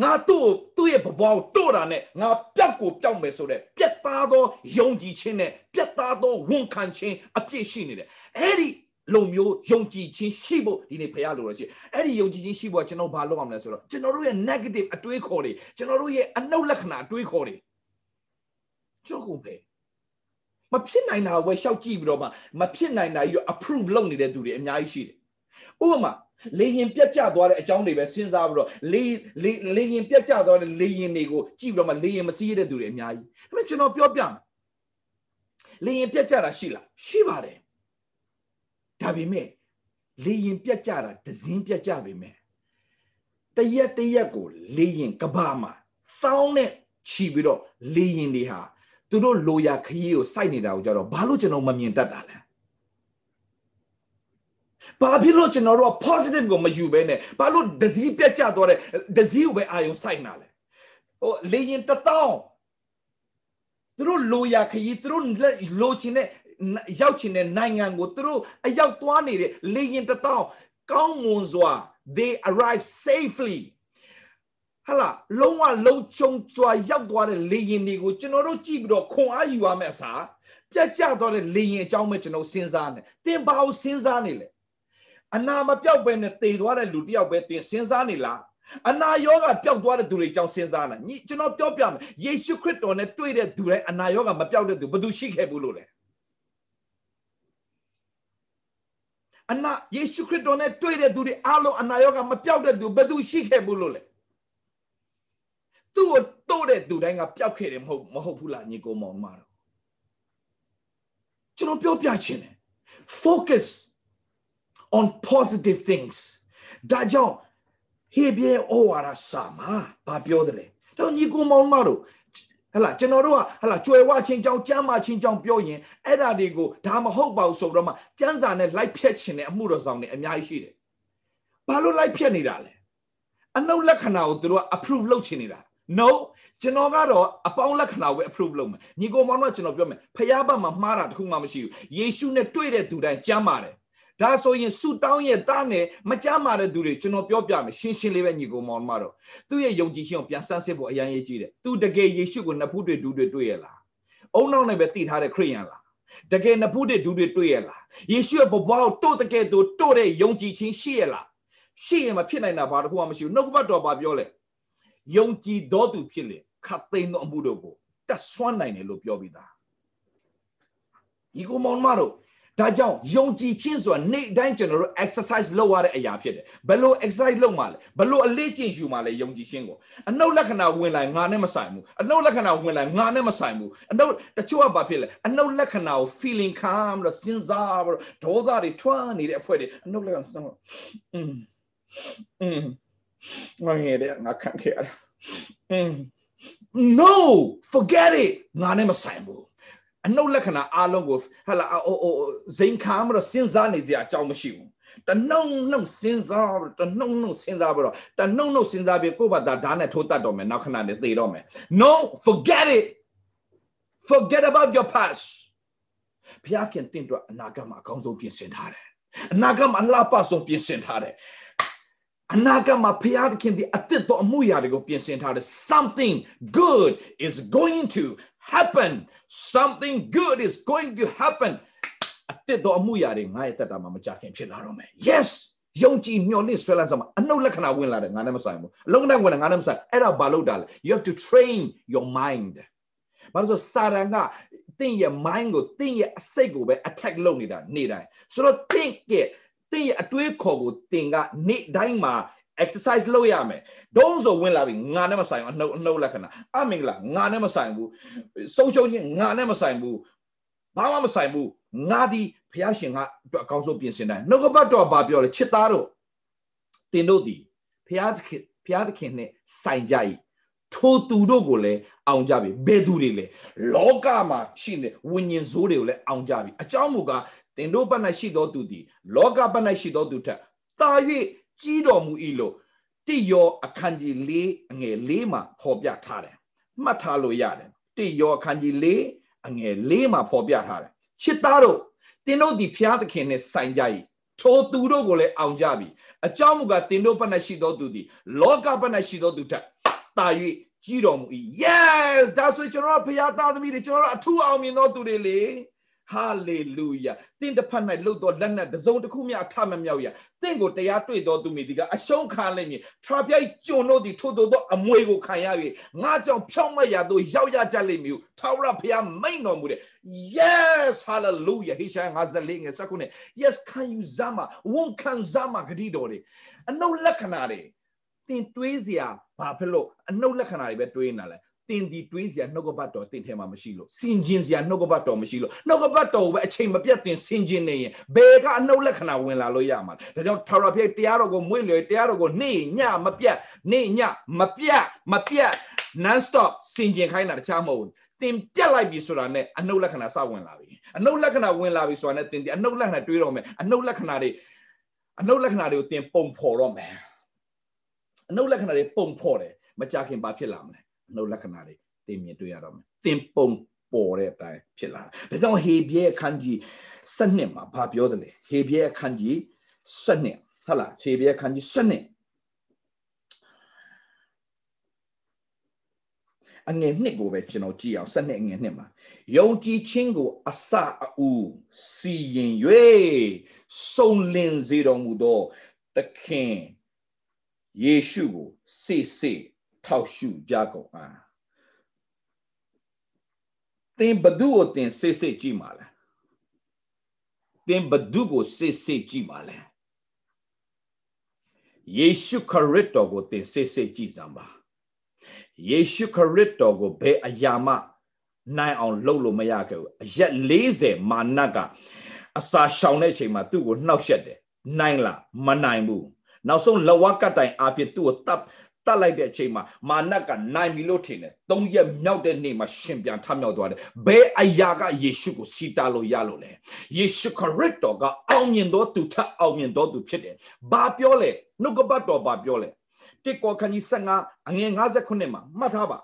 ငါတို့သူ့ရဲ့ဘဘကိုတို့တာနဲ့ငါပျောက်ကိုပျောက်မယ်ဆိုတဲ့ပြက်သားသောယုံကြည်ခြင်းနဲ့ပြက်သားသောဝန်ခံခြင်းအပြည့်ရှိနေတယ်အဲ့ဒီ လိုမျိုးယုံကြည်ခြင်းရှိဖို့ဒီနေ့ဖရားလိုရရှိအဲ့ဒီယုံကြည်ခြင်းရှိဖို့ကျွန်တော်ဘာလုပ်အောင်လဲဆိုတော့ကျွန်တော်တို့ရဲ့ negative အတွေးခေါ်တွေကျွန်တော်တို့ရဲ့အနှုတ်လက္ခဏာအတွေးခေါ်တွေကျွန်တော်ကိုပဲမဖြစ်နိုင်တာဝယ်ရှောက်ကြည့်ပြီးတော့မှမဖြစ်နိုင်တာကြီးတော့ approve လုပ်နေတဲ့သူတွေအများကြီးရှိတယ်ဥပမာလေရင်ပြတ်ကျသွားတဲ့အကြောင်းတွေပဲစဉ်းစားပြီးတော့လေလေလေရင်ပြတ်ကျသွားတဲ့လေရင်တွေကိုကြည့်ပြီးတော့မှလေရင်မစီးရတဲ့သူတွေအများကြီးဒါပေမဲ့ကျွန်တော်ပြောပြမယ်လေရင်ပြတ်ကျတာရှိလားရှိပါတယ် ဒါပေမဲ့လေရင်ပြတ်ကျတာဒဇင်းပြတ်ကျပေမဲ့တရက်တရက်ကိုလေရင်ကဘာမှာသောင်းနဲ့ခြီးပြီးတော့လေရင်တွေဟာသူတို့လိုရာခရီးကိုစိုက်နေတာကိုကြတော့ဘာလို့ကျွန်တော်မမြင်တတ်တာလဲဘာဖြစ်လို့ကျွန်တော်တို့က positive ကိုမယူဘဲနဲ့ဘာလို့ဒဇီးပြတ်ကျသွားတဲ့ဒဇီးကိုပဲအာယုံစိုက်နာလဲဟိုလေရင်တတောင်းသူတို့လိုရာခရီးသူတို့လိုချင်တဲ့ ရောက်ချင်တဲ့နိုင်ငံကိုသူတို့အရောက်သွားနေတဲ့လေရင်တတောင်းကောင်းမွန်စွာ they arrive safely ဟလာလုံးဝလုံးချုံစွာရောက်သွားတဲ့လေရင်တွေကိုကျွန်တော်တို့ကြည့်ပြီးတော့ခွန်အားယူရမယ့်အစားပြတ်ကျသွားတဲ့လေရင်အကြောင်းပဲကျွန်တော်စဉ်းစားနေတင်ဘာကိုစဉ်းစားနေလဲအနာမပြောက်ပဲနဲ့တေသွားတဲ့လူတယောက်ပဲတင်စဉ်းစားနေလားအနာယောဂပျောက်သွားတဲ့သူတွေကြောင့်စဉ်းစားနေညီကျွန်တော်ပြောပြမယ်ယေရှုခရစ်တော်နဲ့တွေ့တဲ့သူတိုင်းအနာယောဂမပျောက်တဲ့သူဘယ်သူရှိခဲ့ဘူးလို့လဲ အနာယေရှုခရစ်တော်နဲ့တွေ့တဲ့သူတွေအားလုံးအနာယောဂမပျောက်တဲ့သူဘယ်သူရှိခဲ့ဘူးလို့လဲသူ့ကိုတိုးတဲ့သူတိုင်းကပျောက်ခဲ့တယ်မဟုတ်မဟုတ်ဘူးလားညီကိုမောင်မတော်ကျွန်တော်ပြောပြချင်တယ် focus on positive things ဒါကြောင့်ဟေဘရဲဩဝါဒစာမှာဘာပြောတယ်လဲတော့ညီကိုမောင်မတို့ ဟလာကျွန်တော်တို့ကဟလာကြွယ်ဝချင်းကြောင်းကျမ်းမာချင်းကြောင်းပြောရင်အဲ့ဒါတွေကိုဒါမဟုတ်ပါဘူးဆိုတော့မှကျမ်းစာနဲ့လိုက်ဖြတ်ခြင်းနဲ့အမှုတော်ဆောင်တွေအများကြီးရှိတယ်ဘာလို့လိုက်ဖြတ်နေတာလဲအနှုတ်လက္ခဏာကိုသူတို့က approve လုပ်ချင်နေတာ no ကျွန်တော်ကတော့အပေါင်းလက္ခဏာကို approve လုပ်မယ်ညီကိုမောင်တို့ကကျွန်တော်ပြောမယ်ဖခင်ဘက်မှာမှားတာတခုမှမရှိဘူးယေရှုနဲ့တွေ့တဲ့သူတိုင်းကျမ်းပါတယ် ဒါဆိုရင်ဆူတောင်းရဲ့တားနဲ့မကြမ်းမာတဲ့သူတွေကျွန်တော်ပြောပြမယ်ရှင်းရှင်းလေးပဲညီကိုမောင်မတော်သူ့ရဲ့ယုံကြည်ခြင်းကိုပြန်ဆန်းစစ်ဖို့အရန်ရေးကြီးတယ်သူတကယ်ယေရှုကိုနှစ်ဖူးတွေဒူးတွေတွေ့ရလားအုံနောက်နဲ့ပဲတည်ထားတဲ့ခရိယန်လားတကယ်နှစ်ဖူးတွေဒူးတွေတွေ့ရလားယေရှုရဲ့ဘဝကိုတို့တကယ်တို့တို့တဲ့ယုံကြည်ခြင်းရှိရလားရှိရင်မဖြစ်နိုင်တာဘာတစ်ခုမှမရှိဘူးနှုတ်ကပတ်တော်ဘာပြောလဲယုံကြည်တော်သူဖြစ်လေခတ်သိမ်းသောအမှုတို့ကိုတတ်ဆွမ်းနိုင်တယ်လို့ပြောပြီးသားညီကိုမောင်မတော် ဒါကြောင့်ယုံကြည်ခြင်းဆိုတာနေ့တိုင်းကျွန်တော်တို့ exercise လုပ်ရတဲ့အရာဖြစ်တယ်ဘယ်လို exercise လုပ်မှလဲဘယ်လိုအလေးကျင့်ယူမှလဲယုံကြည်ခြင်းကိုအနှုတ်လက္ခဏာဝင်လာငါနဲ့မဆိုင်ဘူးအနှုတ်လက္ခဏာဝင်လာငါနဲ့မဆိုင်ဘူးအနှုတ်တချို့ကဘာဖြစ်လဲအနှုတ်လက္ခဏာကို feeling ခံပြီးတော့စဉ်းစားပြီးတော့ဒေါသတွေထွန်းနေတဲ့အဖွဲတွေအနှုတ်လက္ခဏာစဉ်းစားอืมอืมငါငယ်တဲ့ငါခံခဲ့ရတာอืม no forget it ငါနဲ့မဆိုင်ဘူး အနှုတ်လက္ခဏာအားလုံးကိုဟလာအိုအိုဇိမ်ခံမလို့စဉ်းစားနေစရာအကြောင်းမရှိဘူးတနှုံနှုံစဉ်းစားတနှုံနှုံစဉ်းစားပြီးတော့တနှုံနှုံစဉ်းစားပြီးကိုယ့်ဘာသာဓာတ်နဲ့ထိုးတတ်တော့မယ်နောက်ခဏနဲ့သေတော့မယ် no forget it forget about your past ဘုရားခင်တင့်တော့အနာဂတ်မှာအကောင်းဆုံးပြင်ဆင်ထားတယ်အနာဂတ်မှာအလှပဆုံးပြင်ဆင်ထားတယ်အနာဂတ်မှာဘုရားခင်ဒီအတ္တတော်အမှုရာတွေကိုပြင်ဆင်ထားတယ် something good is going to happen something good is going to happen အတက်တော်အမှုရာတွေငါရဲ့တက်တာမှာမကြခင်ဖြစ်လာတော့မယ် yes ယုံကြည်မျှော်လင့်ဆွဲလန်းစမှာအနှုတ်လက္ခဏာဝင်လာတယ်ငါနဲ့မဆိုင်ဘူးအလုံးနဲ့ဝင်လာငါနဲ့မဆိုင်အဲ့ဒါဘာလို့တာလဲ you have to train your mind ဘာလို့ဆိုစာရန်ကတင့်ရဲ့ mind ကိုတင့်ရဲ့အစိတ်ကိုပဲ attack လုပ်နေတာနေ့တိုင်းဆိုတော့တင့်ရဲ့တင့်ရဲ့အတွေးခေါ်ကိုတင်ကနေ့တိုင်းမှာ exercise လုပ်ရမယ်ဒုံးဆိုဝင်လာပြီငါနဲ့မဆိုင်ဘူးအနှုတ်အနှုတ်လက္ခဏာအမင်္ဂလာငါနဲ့မဆိုင်ဘူးဆုံးရှုံးခြင်းငါနဲ့မဆိုင်ဘူးဘာမှမဆိုင်ဘူးငါဒီဘုရားရှင်ကအတွက်အကောင်းဆုံးပြင်ဆင်တယ်နှုတ်ကပတ်တော်ဘာပြောလဲချစ်သားတို့တင်တို့ဒီဘုရားသခင်ဘုရားသခင်နဲ့ဆိုင်ကြ၏ထိုသူတို့ကိုလည်းအောင်ကြပြီဘယ်သူတွေလဲလောကမှာရှိနေဝိညာဉ်ဇိုးတွေကိုလည်းအောင်ကြပြီအကြောင်းမူကားတင်တို့ဘက်၌ရှိသောသူသည်လောကဘက်၌ရှိသောသူထက်တာ၍ ကြီးတော်မူ၏လို့တိယောအခန်းကြီး၄အငယ်၄မှာဖော်ပြထားတယ်မှတ်ထားလို့ရတယ်တိယောအခန်းကြီး၄အငယ်၄မှာဖော်ပြထားတယ်ချစ်သားတို့တင်းတို့ဒီဖျားသခင်နဲ့ဆိုင်ကြ၏ထိုသူတို့ကိုလည်းအောင်ကြပြီအကြောင်းမူကားတင်းတို့ဘက်၌ရှိသောသူသည်လောကဘက်၌ရှိသောသူထက်တာ၍ကြီးတော်မူ၏ yes ဒါဆိုကျွန်တော်ဖျားသားသမီးတွေကျွန်တော်အထူးအောင်မြင်သောသူတွေလေ ဟာလေလုယာသင်တစ်ဖက်၌လှုပ်တော်လက်နဲ့တစုံတစ်ခုမျှအထမမြောက်ရသင်ကိုတရားတွေ့တော်သူမိဒီကအရှုံးခံလိမ့်မည်ထရာပြိုက်ကျွန်တို့သည်ထို့သောအမွေကိုခံရ၍ငါကြောင့်ဖြောင့်မတ်ရာသို့ရောက်ရကြလိမ့်မည်ထာဝရဘုရားမိန်တော်မူတဲ့ yes hallelujah ဟေရှာ54ငယ်စကုနဲ့ yes ခံယူစမ်းမှာဝန်ခံစမ်းမှာဂတိတော်တွေအနှုတ်လက္ခဏာတွေတင်တွေးစရာဘာဖြစ်လို့အနှုတ်လက္ခဏာတွေပဲတွေးနေတာလဲ တင်ဒီတွေးစရာနှုတ်ကပတ်တော်တင်ထဲမှာမရှိလို့စင်ကျင်စရာနှုတ်ကပတ်တော်မရှိလို့နှုတ်ကပတ်တော်ကိုပဲအချိန်မပြတ်တင်စင်ကျင်နေရင်ဘယ်ကအနှုတ်လက္ခဏာဝင်လာလို့ရမှာဒါကြောင့်ထာဝရဘုရားတရားတော်ကိုမွင့်လျေတရားတော်ကိုနေ့ညမပြတ်နေ့ညမပြတ်မပြတ် non stop စင်ကျင်ခိုင်းတာတခြားမဟုတ်ဘူးတင်ပြတ်လိုက်ပြီဆိုတာနဲ့အနှုတ်လက္ခဏာစဝင်လာပြီအနှုတ်လက္ခဏာဝင်လာပြီဆိုတာနဲ့တင်ဒီအနှုတ်လက္ခဏာတွေးတော့မယ်အနှုတ်လက္ခဏာတွေအနှုတ်လက္ခဏာတွေကိုတင်ပုံဖော်တော့မယ်အနှုတ်လက္ခဏာတွေပုံဖော်တယ်မကြခင်ဘာဖြစ်လာမလဲအ နှုတ်လက္ခဏာတွေတင်မြင်တွေ့ရတော့မယ်တင်ပုံပေါ်တဲ့အတိုင်းဖြစ်လာတယ်ဒါကြောင့်ဟေဘရဲအခန်းကြီးစနစ်မှာဘာပြောတယ်လဲဟေဘရဲအခန်းကြီးစနစ်ဟုတ်လားဟေဘရဲအခန်းကြီးစနစ်အငယ်နှစ်ကိုပဲကျွန်တော်ကြည့်အောင်စနစ်အငယ်နှစ်မှာယုံကြည်ခြင်းကိုအစအဦးစီရင်၍စုံလင်စေတော်မူသောသခင်ယေရှုကိုစေစေ ထောက်ရှုကြကုန်အားသင်ဘဒုကိုသင်စေစေကြည့်ပါလားသင်ဘဒုကိုစေစေကြည့်ပါလားယေရှုခရစ်တော်ကိုသင်စေစေကြည့်စမ်းပါယေရှုခရစ်တော်ကိုဘယ်အရာမှနိုင်အောင်လုပ်လို့မရခဲ့ဘူးအရက်40မာနကအစာရှောင်တဲ့အချိန်မှာသူ့ကိုနှောက်ယှက်တယ်နိုင်လားမနိုင်ဘူးနောက်ဆုံးလဝကတိုင်အဖြစ်သူ့ကိုတပ် တတ်လိုက်တဲ့အချိန်မှာမာနကနိုင်ပြီလို့ထင်တယ်သုံးရက်မြောက်တဲ့နေ့မှာရှင်ပြန်ထမြောက်သွားတယ်ဘယ်အရာကယေရှုကိုစီတာလို့ရလို့လဲယေရှုခရစ်တော်ကအောင်မြင်သောသူထက်အောင်မြင်သောသူဖြစ်တယ်ဘာပြောလဲနှုတ်ကပတ်တော်ဘာပြောလဲတိကောခန်းကြီး15အငယ်59မှာမှတ်ထားပါ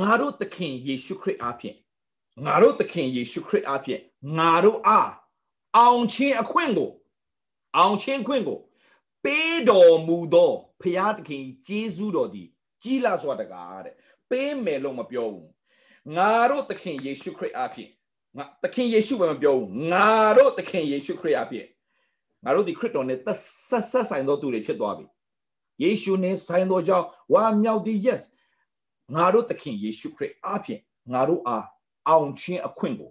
ငါတို့သခင်ယေရှုခရစ်အားဖြင့်ငါတို့သခင်ယေရှုခရစ်အားဖြင့်ငါတို့အားအောင်ခြင်းအခွင့်ကိုအောင်ခြင်းခွင့်ကို ပေးတော်မူသောဖရာသခင်ဂျေဇုတော်သည်ကြီးလာစွာတကားတဲ့ပေးမယ်လို့မပြောဘူးငါတို့သခင်ယေရှုခရစ်အားဖြင့်ငါသခင်ယေရှုပဲမပြောဘူးငါတို့သခင်ယေရှုခရစ်အားဖြင့်ငါတို့ဒီခရစ်တော်နဲ့ဆက်ဆက်ဆိုင်သောသူတွေဖြစ်သွားပြီယေရှုနဲ့ဆိုင်သောကြောင့်ဝါမြောက်သည် yes ငါတို့သခင်ယေရှုခရစ်အားဖြင့်ငါတို့အားအောင်ခြင်းအခွင့်ကို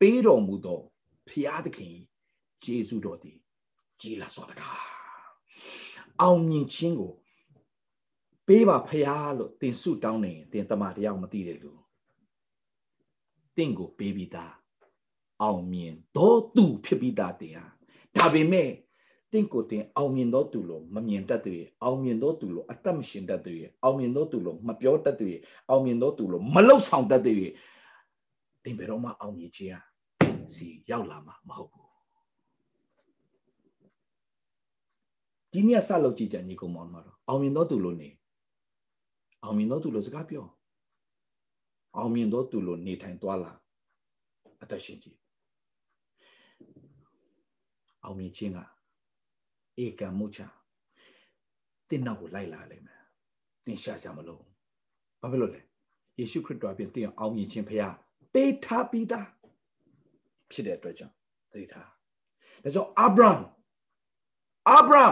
ပေးတော်မူသောဖရာသခင်ဂျေဇုတော်သည်ကြီးလာစွာတကား အောင်မြင်ခြင်းကိုပေးပါဖရာလို့သင်ဆုတောင်းနေရင်သင်တမန်တယောက်မသိတဲ့လူသင်ကိုပေးပြီးသားအောင်မြင်တော့သူဖြစ်ပြီးသားတင်ဟာဒါပေမဲ့တင့်ကိုတင်အောင်မြင်တော့သူလို့မမြင်တတ်တယ်အောင်မြင်တော့သူလို့အသက်မရှင်တတ်တယ်အောင်မြင်တော့သူလို့မပြောတတ်တယ်အောင်မြင်တော့သူလို့မလှုပ်ဆောင်တတ်တယ်တင်ဘယ်တော့မှအောင်မြင်ခြင်းဟာစီရောက်လာမှာမဟုတ်ဘူး ဒီနေ့ဆက်လုပ်ကြည့်ကြညီကောင်မောင်မှာတော့အောင်မြင်တော့သူလို့နေအောင်မြင်တော့သူလို့စကားပြောအောင်မြင်တော့သူလို့နေထိုင်သွားလာအသက်ရှင်ကြည့်အောင်မြင်ခြင်းကဧကံမှုချတင်းနောက်ကိုလိုက်လာလိမ့်မယ်တင်းရှာရှာမလို့ဘာဖြစ်လို့လဲယေရှုခရစ်တော်အပြင်တင်းအောင်မြင်ခြင်းဖရားပေးထားပြီးသားဖြစ်တဲ့အတွက်ကြောင့်သတိထားဒါကြောင့်အာဗြဟံအာဗြဟံ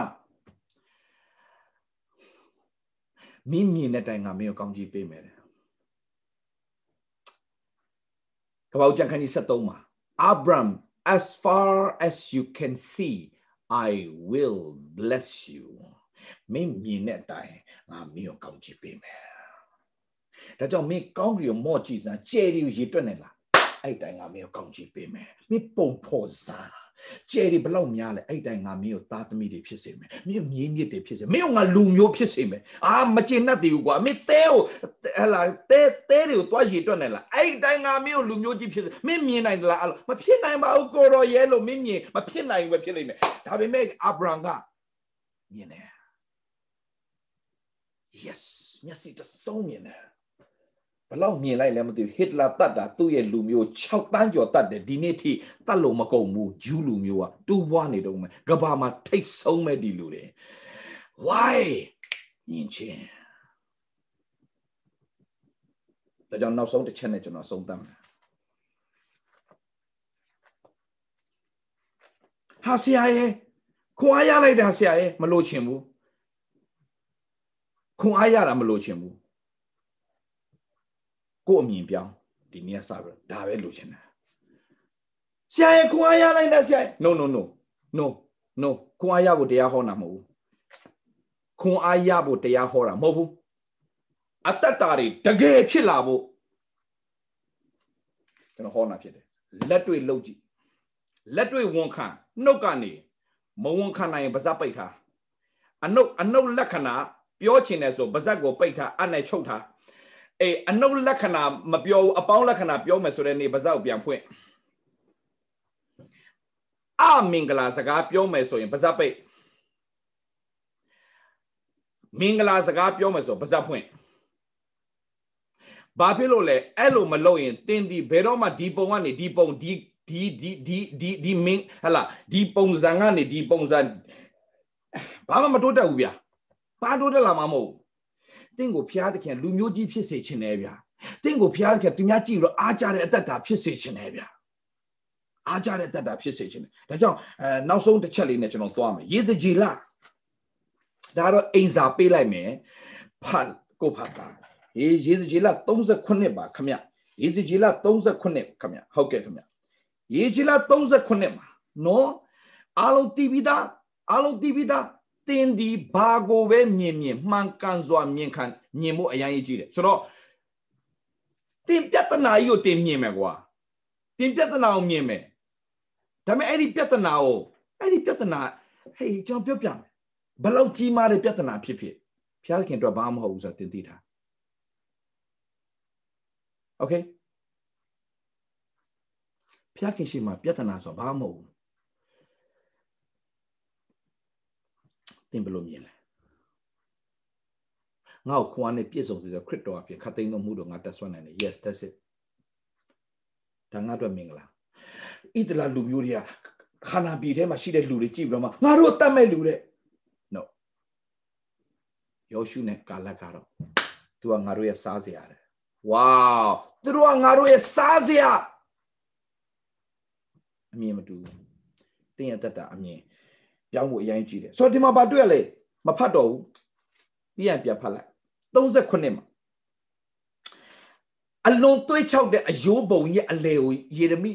မင်းမြင်တဲ့တိုင်ငါမင်းကိုကောင်းကြီးပေးမယ်တဲ့ကပောက်ကြံခန်းကြီး73မှာ Abram as far as you can see I will bless you မင်းမြင်တဲ့တိုင်ငါမင်းကိုကောင်းကြီးပေးမယ်ဒါကြောင့်မင်းကောင်းကြီးကိုမော့ကြည့်စမ်းကြဲရီကိုရေတွက်နေလားအဲ့တိုင်ငါမင်းကိုကောင်းကြီးပေးမယ်မင်းပုံဖော်စား ကျယ်ဒီဘလောက်များလဲအဲ့တိုင်ငါမင်းကိုသားသမီးတွေဖြစ်စေမယ်မင်းမြင်းမြစ်တွေဖြစ်စေမင်းကငါလူမျိုးဖြစ်စေမယ်အာမကျေနပ်သေးဘူးကွာမင်းတဲကိုဟလာတဲတဲတွေကိုတွားရီတွက်နေလားအဲ့တိုင်ငါမင်းကိုလူမျိုးကြီးဖြစ်စေမင်းမြင်နိုင်သလားအဲ့လိုမဖြစ်နိုင်ပါဘူးကိုရောရဲလို့မင်းမြင်မဖြစ်နိုင်ဘူးပဲဖြစ်လိမ့်မယ်ဒါပေမဲ့အာဗြဟံကမြင်တယ် yes မျက်စိတစုံမြင်တယ် ဘလောက်မြင်လိုက်လဲမသိဘူးဟစ်လာတတ်တာသူ့ရဲ့လူမျိုး6တန်းကျော်တတ်တယ်ဒီနေ့ထိတတ်လို့မကုန်ဘူးဂျူးလူမျိုးကတူးပွားနေတော့မယ်ကဘာမှာထိတ်ဆုံးမဲ့ဒီလူတွေ why မြင်ချင်းဒါကြောင့်နောက်ဆုံးတစ်ချက်နဲ့ကျွန်တော်ဆုံးသတ်မယ်ဟာဆရာရဲ့ခွန်အားရလိုက်တာဆရာရဲ့မလို့ချင်ဘူးခွန်အားရတာမလို့ချင်ဘူး ကို့အမြင်ပြောင်းဒီနေ့စပြီးဒါပဲလို့ချင်တယ်ဆရာရဲ့ခွန်အားရလိုက်တာဆရာ no no no no no ခွန်အားရဖို့တရားဟောတာမဟုတ်ဘူးခွန်အားရဖို့တရားဟောတာမဟုတ်ဘူးအတ္တတာတွေတကယ်ဖြစ်လာဖို့ကျွန်တော်ဟောတာဖြစ်တယ်လက်တွေ့လုပ်ကြည့်လက်တွေ့ဝန်ခံနှုတ်ကနေမဝန်ခံနိုင်ရင်ပါဇက်ပိတ်ထားအနှုတ်အနှုတ်လက္ခဏာပြောချင်တယ်ဆိုပါဇက်ကိုပိတ်ထားအနဲ့ချုပ်ထား အေးအနှုတ်လက္ခဏာမပြောဘူးအပေါင်းလက္ခဏာပြောမယ်ဆိုတဲ့နေ့ပါဇက်ကိုပြန်ဖွင့်အမင်္ဂလာစကားပြောမယ်ဆိုရင်ပါဇက်ပိတ်မင်္ဂလာစကားပြောမယ်ဆိုပါဇက်ဖွင့်ဘာဖြစ်လို့လဲအဲ့လိုမလုပ်ရင်တင်းဒီဘယ်တော့မှဒီပုံကနေဒီပုံဒီဒီဒီဒီဒီဒီမင်းဟလာဒီပုံစံကနေဒီပုံစံဘာမှမတိုးတက်ဘူးဗျာဘာတိုးတက်လာမှာမဟုတ် တင့်ကိုဖျားသခင်လူမျိုးကြီးဖြစ်စေချင်တယ်ဗျာတင့်ကိုဖျားသခင်သူများကြည့်လို့အားကြတဲ့အသက်တာဖြစ်စေချင်တယ်ဗျာအားကြတဲ့အသက်တာဖြစ်စေချင်တယ်ဒါကြောင့်အဲနောက်ဆုံးတစ်ချက်လေးနဲ့ကျွန်တော်သွားမယ်ရေစကြည်လာဒါတော့အိမ်စာပေးလိုက်မယ်ဖတ်ကိုဖတ်တာရေရေစကြည်လာ38ပါခမရေစကြည်လာ38ခမဟုတ်ကဲ့ခမရေကြီးလာ38မှာနော်အားလုံးတည်ပြီးသားအားလုံးတည်ပြီးသား တင်းဒီဘာကိုပဲမြင်မြင်မှန်ကန်စွာမြင်ခံမြင်ဖို့အရင်ကြီးတယ်ဆိုတော့တင်ပြဿနာကြီးကိုတင်မြင်မယ်ကွာတင်ပြဿနာကိုမြင်မယ်ဒါပေမဲ့အဲ့ဒီပြဿနာကိုအဲ့ဒီပြဿနာဟေးကျွန်တော်ပြောပြမယ်ဘလောက်ကြီးမားတဲ့ပြဿနာဖြစ်ဖြစ်ဘုရားခင်အတွက်ဘာမှမဟုတ်ဘူးဆိုတာတင်သိထားโอเคဖျားခင်ရှိမှပြဿနာဆိုဘာမှမဟုတ်ဘူး သင်ဘယ်လိုမြင်လဲငါ့ကိုခွန်အားနဲ့ပြည့်စုံစေဆိုခရစ်တော်အပြင်ခတ်သိမ်းတော်မူတော့ငါတက်ဆွမ်းနိုင်တယ် yes that's it ဒါငါတို့မင်္ဂလာဣတလာလူမျိုးတွေကခန္ဓာပြည်ထဲမှာရှိတဲ့လူတွေကြည့်ပြီးတော့မှငါတို့တတ်မဲ့လူတဲ့ no ယောရှုနဲ့ကာလကတော့သူကငါတို့ရဲ့စားစရာတဲ့ wow သူတို့ကငါတို့ရဲ့စားစရာအမြင်မတူဘူးတင်းရတတ်တာအမြင် ပြောင်းဖို့အရင်ကြည့်တယ်ဆိုတော့ဒီမှာဘာတွေ့ရလဲမဖတ်တော့ဘူးပြန်ပြန်ဖတ်လိုက်38မှာအလွန်သွေးချောက်တဲ့အယိုးပုံရဲ့အလေကိုယေရမိ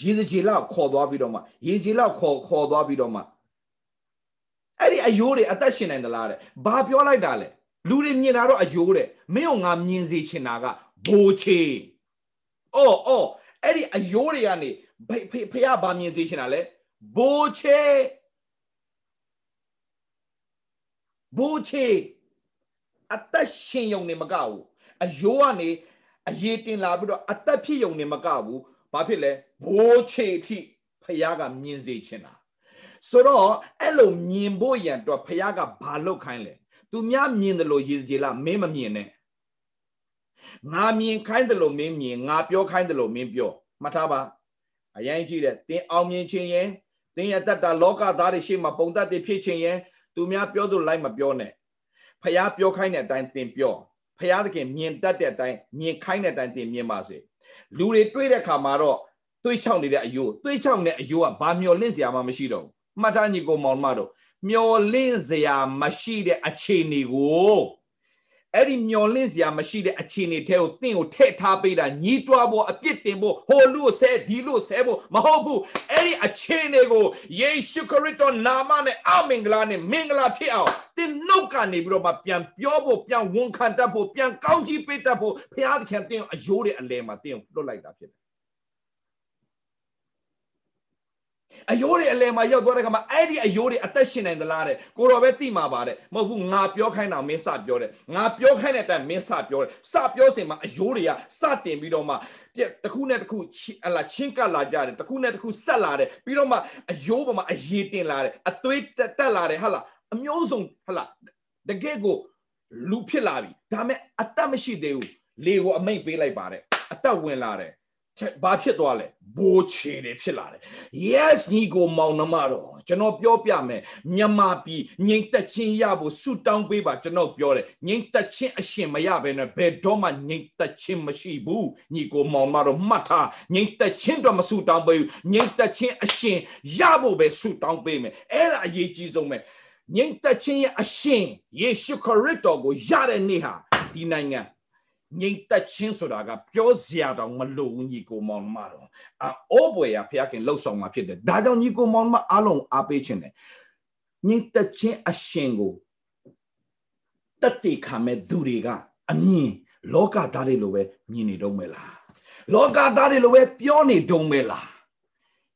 ရေကြီးလောက်ခေါ်သွားပြီးတော့မှရေကြီးလောက်ခေါ်ခေါ်သွားပြီးတော့မှအဲ့ဒီအယိုးတွေအသက်ရှင်နိုင်သလားတဲ့ဘာပြောလိုက်တာလဲလူတွေမြင်တာတော့အယိုးတဲ့မင်းကငါမြင်စေချင်တာကဘိုးချေအော်အော်အဲ့ဒီအယိုးတွေကနေဖေဖေကဘာမြင်စေချင်တာလဲ ဘိုးချေဘိုးချေအသက်ရှင်ယုံနေမကဘူးအယိုးကနေအရေးတင်လာပြီးတော့အသက်ဖြစ်ယုံနေမကဘူးဘာဖြစ်လဲဘိုးချေအထိဖះကမြင်စေချင်တာဆိုတော့အဲ့လိုမြင်ဖို့ရန်တော့ဖះကဘာလုပ်ခိုင်းလဲသူများမြင်တယ်လို့ရည်ကြည်လားမင်းမမြင်နဲ့ငါမြင်ခိုင်းတယ်လို့မင်းမြင်ငါပြောခိုင်းတယ်လို့မင်းပြောမှတ်ထားပါအရင်ကြည့်တဲ့သင်အောင်မြင်ခြင်းရင် သင်ရတတ်တာလောကသားတွေရှေ့မှာပုံသက်တွေဖြစ်ခြင်းရင်သူများပြောသူလိုက်မပြောနဲ့ဖះပြောခိုင်းတဲ့အတိုင်းသင်ပြောဖះသခင်မြင်တတ်တဲ့အတိုင်းမြင်ခိုင်းတဲ့အတိုင်းသင်မြင်ပါစေလူတွေတွေးတဲ့ခါမှာတော့တွေးချောက်နေတဲ့အယိုးတွေးချောက်နေတဲ့အယိုးကဘာမျောလင့်စရာမှမရှိတော့ဘူးမှတ်သားညီကိုမောင်မတို့မျောလင့်စရာမရှိတဲ့အခြေအနေကို အဲ့ဒီမျောလင့်စရာမရှိတဲ့အခြေအနေထဲကိုတင့်ကိုထည့်ထားပေးတာညီးတွားဖို့အပြစ်တင်ဖို့ဟိုလူကိုဆဲဒီလူကိုဆဲဖို့မဟုတ်ဘူးအဲ့ဒီအခြေအနေကိုယေရှုခရစ်တော်နာမနဲ့အမင်္ဂလာနဲ့မင်္ဂလာဖြစ်အောင်တင်နှုတ်ကနေပြီးတော့မှပြန်ပြောဖို့ပြန်ဝန်ခံတတ်ဖို့ပြန်ကောင်းကြီးပေးတတ်ဖို့ဘုရားသခင်တင်အယိုးတဲ့အလဲမှာတင်လွတ်လိုက်တာဖြစ်တယ် အယိုးတွေအလဲမှာရောက်သွားတဲ့ခါမှာအဲ့ဒီအယိုးတွေအသက်ရှင်နိုင်သလားတဲ့ကိုတော်ပဲသိမှာပါတဲ့မဟုတ်ဘူးငါပြောခိုင်းတာမင်းစပြောတယ်ငါပြောခိုင်းတဲ့အတိုင်းမင်းစပြောတယ်စပြောစင်မှာအယိုးတွေကစတင်ပြီးတော့မှတခုနဲ့တခုအလားချင်းကပ်လာကြတယ်တခုနဲ့တခုဆက်လာတယ်ပြီးတော့မှအယိုးပေါ်မှာအရေတင်လာတယ်အသွေးတက်လာတယ်ဟာလားအမျိုးစုံဟာလားတကယ်ကိုလူဖြစ်လာပြီဒါမဲ့အသက်မရှိသေးဘူးလေကိုအမိတ်ပေးလိုက်ပါတယ်အသက်ဝင်လာတယ် ဘာဖြစ်သွားလဲဘိုးချေတွေဖြစ်လာတယ် yes ညီကိုမောင်နှမတော်ကျွန်တော်ပြောပြမယ်မြန်မာပြည်ငိမ့်သက်ချင်းရဖို့ဆုတောင်းပေးပါကျွန်တော်ပြောတယ်ငိမ့်သက်ချင်းအရှင်မရဘဲနဲ့ဘယ်တော့မှငိမ့်သက်ချင်းမရှိဘူးညီကိုမောင်နှမတော်မှတ်ထားငိမ့်သက်ချင်းတော့မဆုတောင်းပေးဘူးငိမ့်သက်ချင်းအရှင်ရဖို့ပဲဆုတောင်းပေးမယ်အဲ့ဒါအရေးကြီးဆုံးပဲငိမ့်သက်ချင်းရဲ့အရှင်ယေရှုခရစ်တော်ကိုရတဲ့နေ့ဟာဒီနိုင်ငံ ငိမ့်သက်ချင်းဆိုတာကပြောစရာတော့မလိုဘူးညီကိုမောင်မတော်အိုးပွေရဖခင်လှုပ်ဆောင်มาဖြစ်တယ်ဒါကြောင့်ညီကိုမောင်မအားလုံးအားပေးခြင်းတယ်ငိမ့်သက်ချင်းအရှင်ကိုတတိခံမဲ့သူတွေကအမြင်လောကသားတွေလိုပဲမြင်နေတော့မယ်လားလောကသားတွေလိုပဲပြောနေတုံးမယ်လား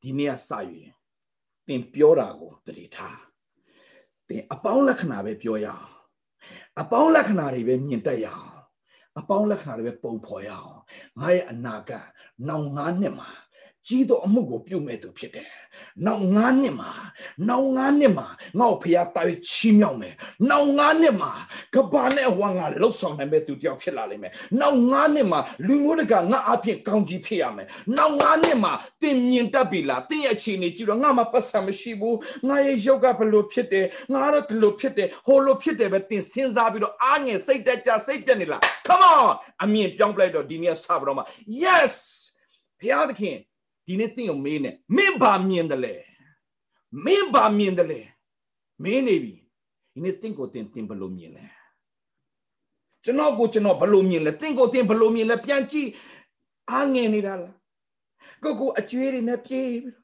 ဒီနေ့ကစယူရင်တင်ပြောတာကိုတတိထားတင်အပေါင်းလက္ခဏာပဲပြောရအောင်အပေါင်းလက္ခဏာတွေပဲမြင်တတ်ရအောင် အပေါင်းလက္ခဏာတွေပဲပုံဖော်ရအောင်ငါရဲ့အနာဂတ်နောက်၅နှစ်မှာ ကြီးသောအမှုကိုပြုမဲ့သူဖြစ်တယ်။နောက်၅နှစ်မှာနောက်၅နှစ်မှာငါ့ကိုဖျားတာ၍ချီးမြှောက်မယ်။နောက်၅နှစ်မှာကဘာနဲ့ဝါငါလှုပ်ဆောင်နိုင်မဲ့သူတယောက်ဖြစ်လာလိမ့်မယ်။နောက်၅နှစ်မှာလူမျိုးတကငါအဖြစ်ကောင်းကြီးဖြစ်ရမယ်။နောက်၅နှစ်မှာတင်မြင်တတ်ပြီလား။တင်ရဲ့အခြေအနေကြည့်တော့ငါမှပတ်စံမရှိဘူး။ငါရဲ့ရုပ်ကဘလို့ဖြစ်တယ်။ငါတော့ဒီလိုဖြစ်တယ်။ဟိုလိုဖြစ်တယ်ပဲတင်စဉ်းစားပြီးတော့အားငယ်စိတ်တက်ကြစိတ်ပြက်နေလား။ Come on အမြင်ပြောင်းပလိုက်တော့ဒီနေ့စပါတော့မှ yes ဘုရားသခင် ဒီနေ့သင်ကိုမေးနေမင်းဘာမြင်တယ်လဲမင်းဘာမြင်တယ်လဲမင်းနေပြီဒီနေ့သင်ကိုသင်သင်ဘယ်လိုမြင်လဲကျွန်တော်ကိုကျွန်တော်ဘယ်လိုမြင်လဲသင်ကိုသင်ဘယ်လိုမြင်လဲပြန်ကြည့်အားငယ်နေတာလားကိုကိုအကျွေးတွေနဲ့ပြေးပြီးတော့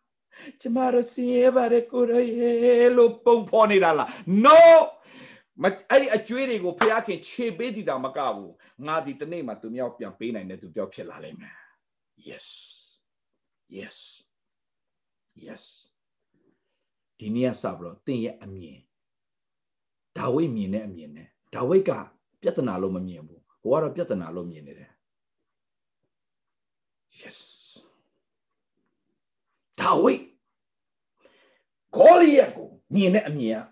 ကျမတို့စင်ရဲပါတယ်ကိုရရဲ့လို့ပုံဖော်နေတာလား no မအဲ့ဒီအကျွေးတွေကိုဖះခင်ခြေပေးတည်တာမကဘူးငါဒီတနေ့မှသူမြောက်ပြန်ပေးနိုင်တဲ့သူတယောက်ဖြစ်လာလိမ့်မယ် yes yes yes ဒီနေ့စပြီးတော့သင်ရဲ့အမြင်ဒါဝိမြင်တဲ့အမြင်နဲ့ဒါဝိကပြဿနာလို့မမြင်ဘူးဟိုကတော့ပြဿနာလို့မြင်နေတယ် yes ဒါဝိဂေါလိယက်ကိုမြင်တဲ့အမြင်က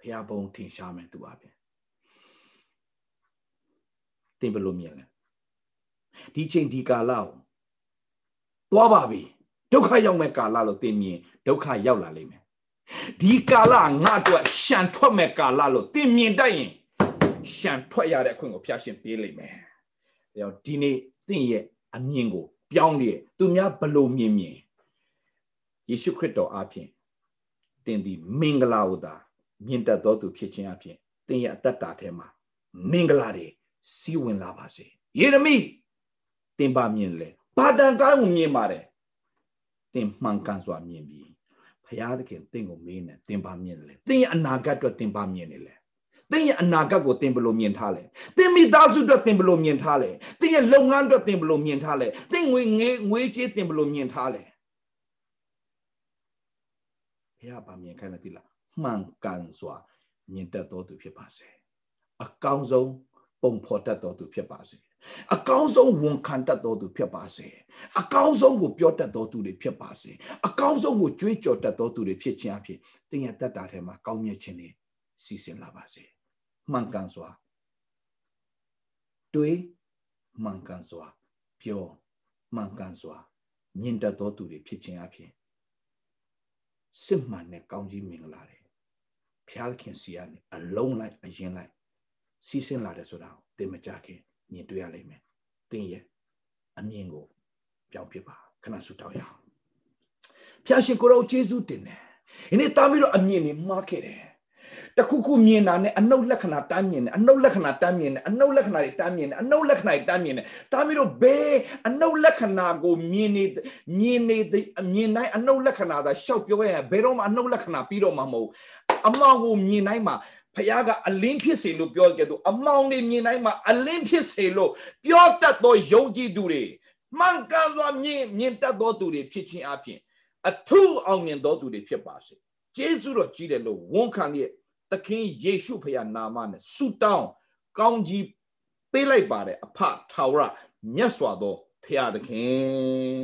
ဖျားပုံထင်ရှားမယ်သူပါပဲတင်ဘယ်လိုမြင်လဲ ဒီချိန်ဒီကာလကိုသွားပါပြီဒုက္ခရောက်မဲ့ကာလလို့သင်မြင်ဒုက္ခရောက်လာလိမ့်မယ်ဒီကာလငါတို့ရှံထွက်မဲ့ကာလလို့သင်မြင်တတ်ရင်ရှံထွက်ရတဲ့အခွင့်ကိုဖျားရှင်ပေးလိမ့်မယ်ဒါကြောင့်ဒီနေ့သင်ရဲ့အမြင်ကိုပြောင်းလေသူများဘလို့မြင်မြင်ယေရှုခရစ်တော်အားဖြင့်သင်ဒီမင်္ဂလာကိုသာမြင်တတ်တော်သူဖြစ်ခြင်းအပြင်သင်ရဲ့အသက်တာထဲမှာမင်္ဂလာတွေစီးဝင်လာပါစေယေရမိ တင်ပါမြင်လေဘာတန်ကောင်းကိုမြင်ပါတယ်တင်မှန်ကန်စွာမြင်ပြီးဘုရားသခင်တင့်ကိုမေးနေတင်ပါမြင်လေတင်ရဲ့အနာဂတ်အတွက်တင်ပါမြင်နေလေတင်ရဲ့အနာဂတ်ကိုတင်ဘလို့မြင်ထားလဲတင်မိသားစုအတွက်တင်ဘလို့မြင်ထားလဲတင်ရဲ့လုပ်ငန်းအတွက်တင်ဘလို့မြင်ထားလဲတင်ငွေငွေငွေကြေးတင်ဘလို့မြင်ထားလဲဘုရားပါမြင်ခိုင်းတယ်တိလားမှန်ကန်စွာမြင်တတ်တော်သူဖြစ်ပါစေအကောင်းဆုံးပုံဖော်တတ်တော်သူဖြစ်ပါစေ အကောင်းဆုံးဝန်ခံတတ်တော်သူဖြစ်ပါစေအကောင်းဆုံးကိုပြောတတ်တော်သူတွေဖြစ်ပါစေအကောင်းဆုံးကိုကြွေးကြော်တတ်တော်သူတွေဖြစ်ခြင်းအဖြစ်တင်ရတတ်တာထဲမှာကောင်းမြတ်ခြင်းတွေစီစဉ်လာပါစေမှန်ကန်စွာတွေးမှန်ကန်စွာပြောမှန်ကန်စွာမြင်တတ်တော်သူတွေဖြစ်ခြင်းအဖြစ်စစ်မှန်တဲ့ကောင်းကြီးမင်္ဂလာတွေဖျားခင်စီကနေအလုံးလိုက်အရင်လိုက်စီးဆင်းလာတယ်ဆိုတာကိုသင်မကြခင် မြင်တွေ့ရလိမ့်မယ်သင်ရဲ့အမြင်ကိုပြောင်းပြပါခဏဆုတောင်းရအောင်ဖျားရှင်ကိုရောယေရှုတင်တယ်ဒီနေ့တားပြီးတော့အမြင်တွေမှားခဲ့တယ်တခုခုမြင်တာနဲ့အနှုတ်လက္ခဏာတမ်းမြင်တယ်အနှုတ်လက္ခဏာတမ်းမြင်တယ်အနှုတ်လက္ခဏာတွေတမ်းမြင်တယ်အနှုတ်လက္ခဏာတွေတမ်းမြင်တယ်တားပြီးတော့ဘယ်အနှုတ်လက္ခဏာကိုမြင်နေမြင်နေမြင်တိုင်းအနှုတ်လက္ခဏာသာရှောက်ပြောရရင်ဘယ်တော့မှအနှုတ်လက္ခဏာပြီးတော့မှမဟုတ်အမောင်ကိုမြင်တိုင်းမှာ ဖခင်ကအလင်းဖြစ်စေလို့ပြောကြတယ်အမောင်တွေမြင်တိုင်းမှာအလင်းဖြစ်စေလို့ပြောတတ်သောယုံကြည်သူတွေမှန်ကန်စွာမြင်မြင်တတ်သောသူတွေဖြစ်ခြင်းအပြင်အထူးအောင်မြင်သောသူတွေဖြစ်ပါစေကျေးဇူးတော်ကြီးတယ်လို့ဝန်ခံရသခင်ယေရှုဖခင်နာမနဲ့ဆုတောင်းကောင်းကြီးပေးလိုက်ပါတယ်အဖထာဝရမြတ်စွာသောဖခင်သခင်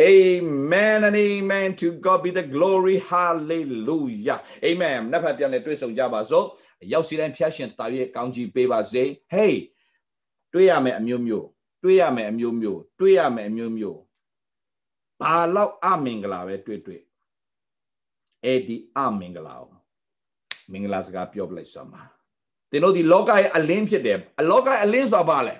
Amen and amen to God be the glory hallelujah amen နောက်ဖက်ပြန်လဲတွေ့ဆုံကြပါစို့ရောက်စီတိုင်းဖျက်ရှင်တာရဲ့ကောင်းကြီးပေးပါစေ hey တွေ့ရမယ်အမျိုးမျိုးတွေ့ရမယ်အမျိုးမျိုးတွေ့ရမယ်အမျိုးမျိုးဘာလောက်အမင်္ဂလာပဲတွေ့တွေ့အဲ့ဒီအမင်္ဂလာကိုမင်္ဂလာစကားပြောပလိုက်စမ်းပါသင်တို့ဒီလောကရဲ့အလင်းဖြစ်တယ်အလောကရဲ့အလင်းဆိုတာဘာလဲ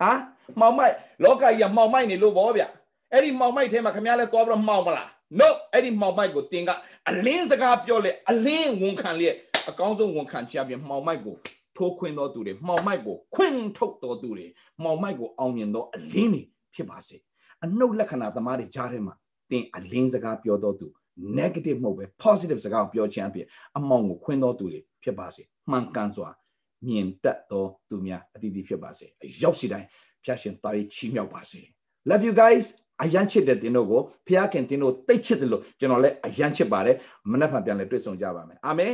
ဟာမှောင်မိုက်လောကကြီးကမှောင်မိုက်နေလို့ဗောဗျ အဲ့ဒီမှောင်မိုက်ထဲမှာခင်ဗျားလဲသွားပြီးတော့မှောင်မလား no အဲ့ဒီမှောင်မိုက်ကိုတင်ကအလင်းစကားပြောလေအလင်းဝန်ခံလေအကောင်းဆုံးဝန်ခံချပြမှောင်မိုက်ကိုထိုးခွင်းတော်သူတွေမှောင်မိုက်ကိုခွင်းထုတ်တော်သူတွေမှောင်မိုက်ကိုအောင်မြင်တော်အလင်းတွေဖြစ်ပါစေအနှုတ်လက္ခဏာသမားတွေကြားထဲမှာတင်အလင်းစကားပြောတော်သူ negative မဟုတ်ပဲ positive စကားကိုပြောခြင်းအဖြစ်အမောင်ကိုခွင်းတော်သူတွေဖြစ်ပါစေမှန်ကန်စွာမြင်တတ်သောသူများအတီးတီးဖြစ်ပါစေအရောက်စီတိုင်းဖျားရှင်တာရေးချီးမြှောက်ပါစေ love you guys အယမ်းချစ်တဲ့တင်တို့ကိုဖျားခင်တင်တို့တိတ်ချစ်တယ်လို့ကျွန်တော်လည်းအယမ်းချစ်ပါတယ်မနေ့ကပြန်လဲတွေ့ဆုံကြပါမယ်အာမင်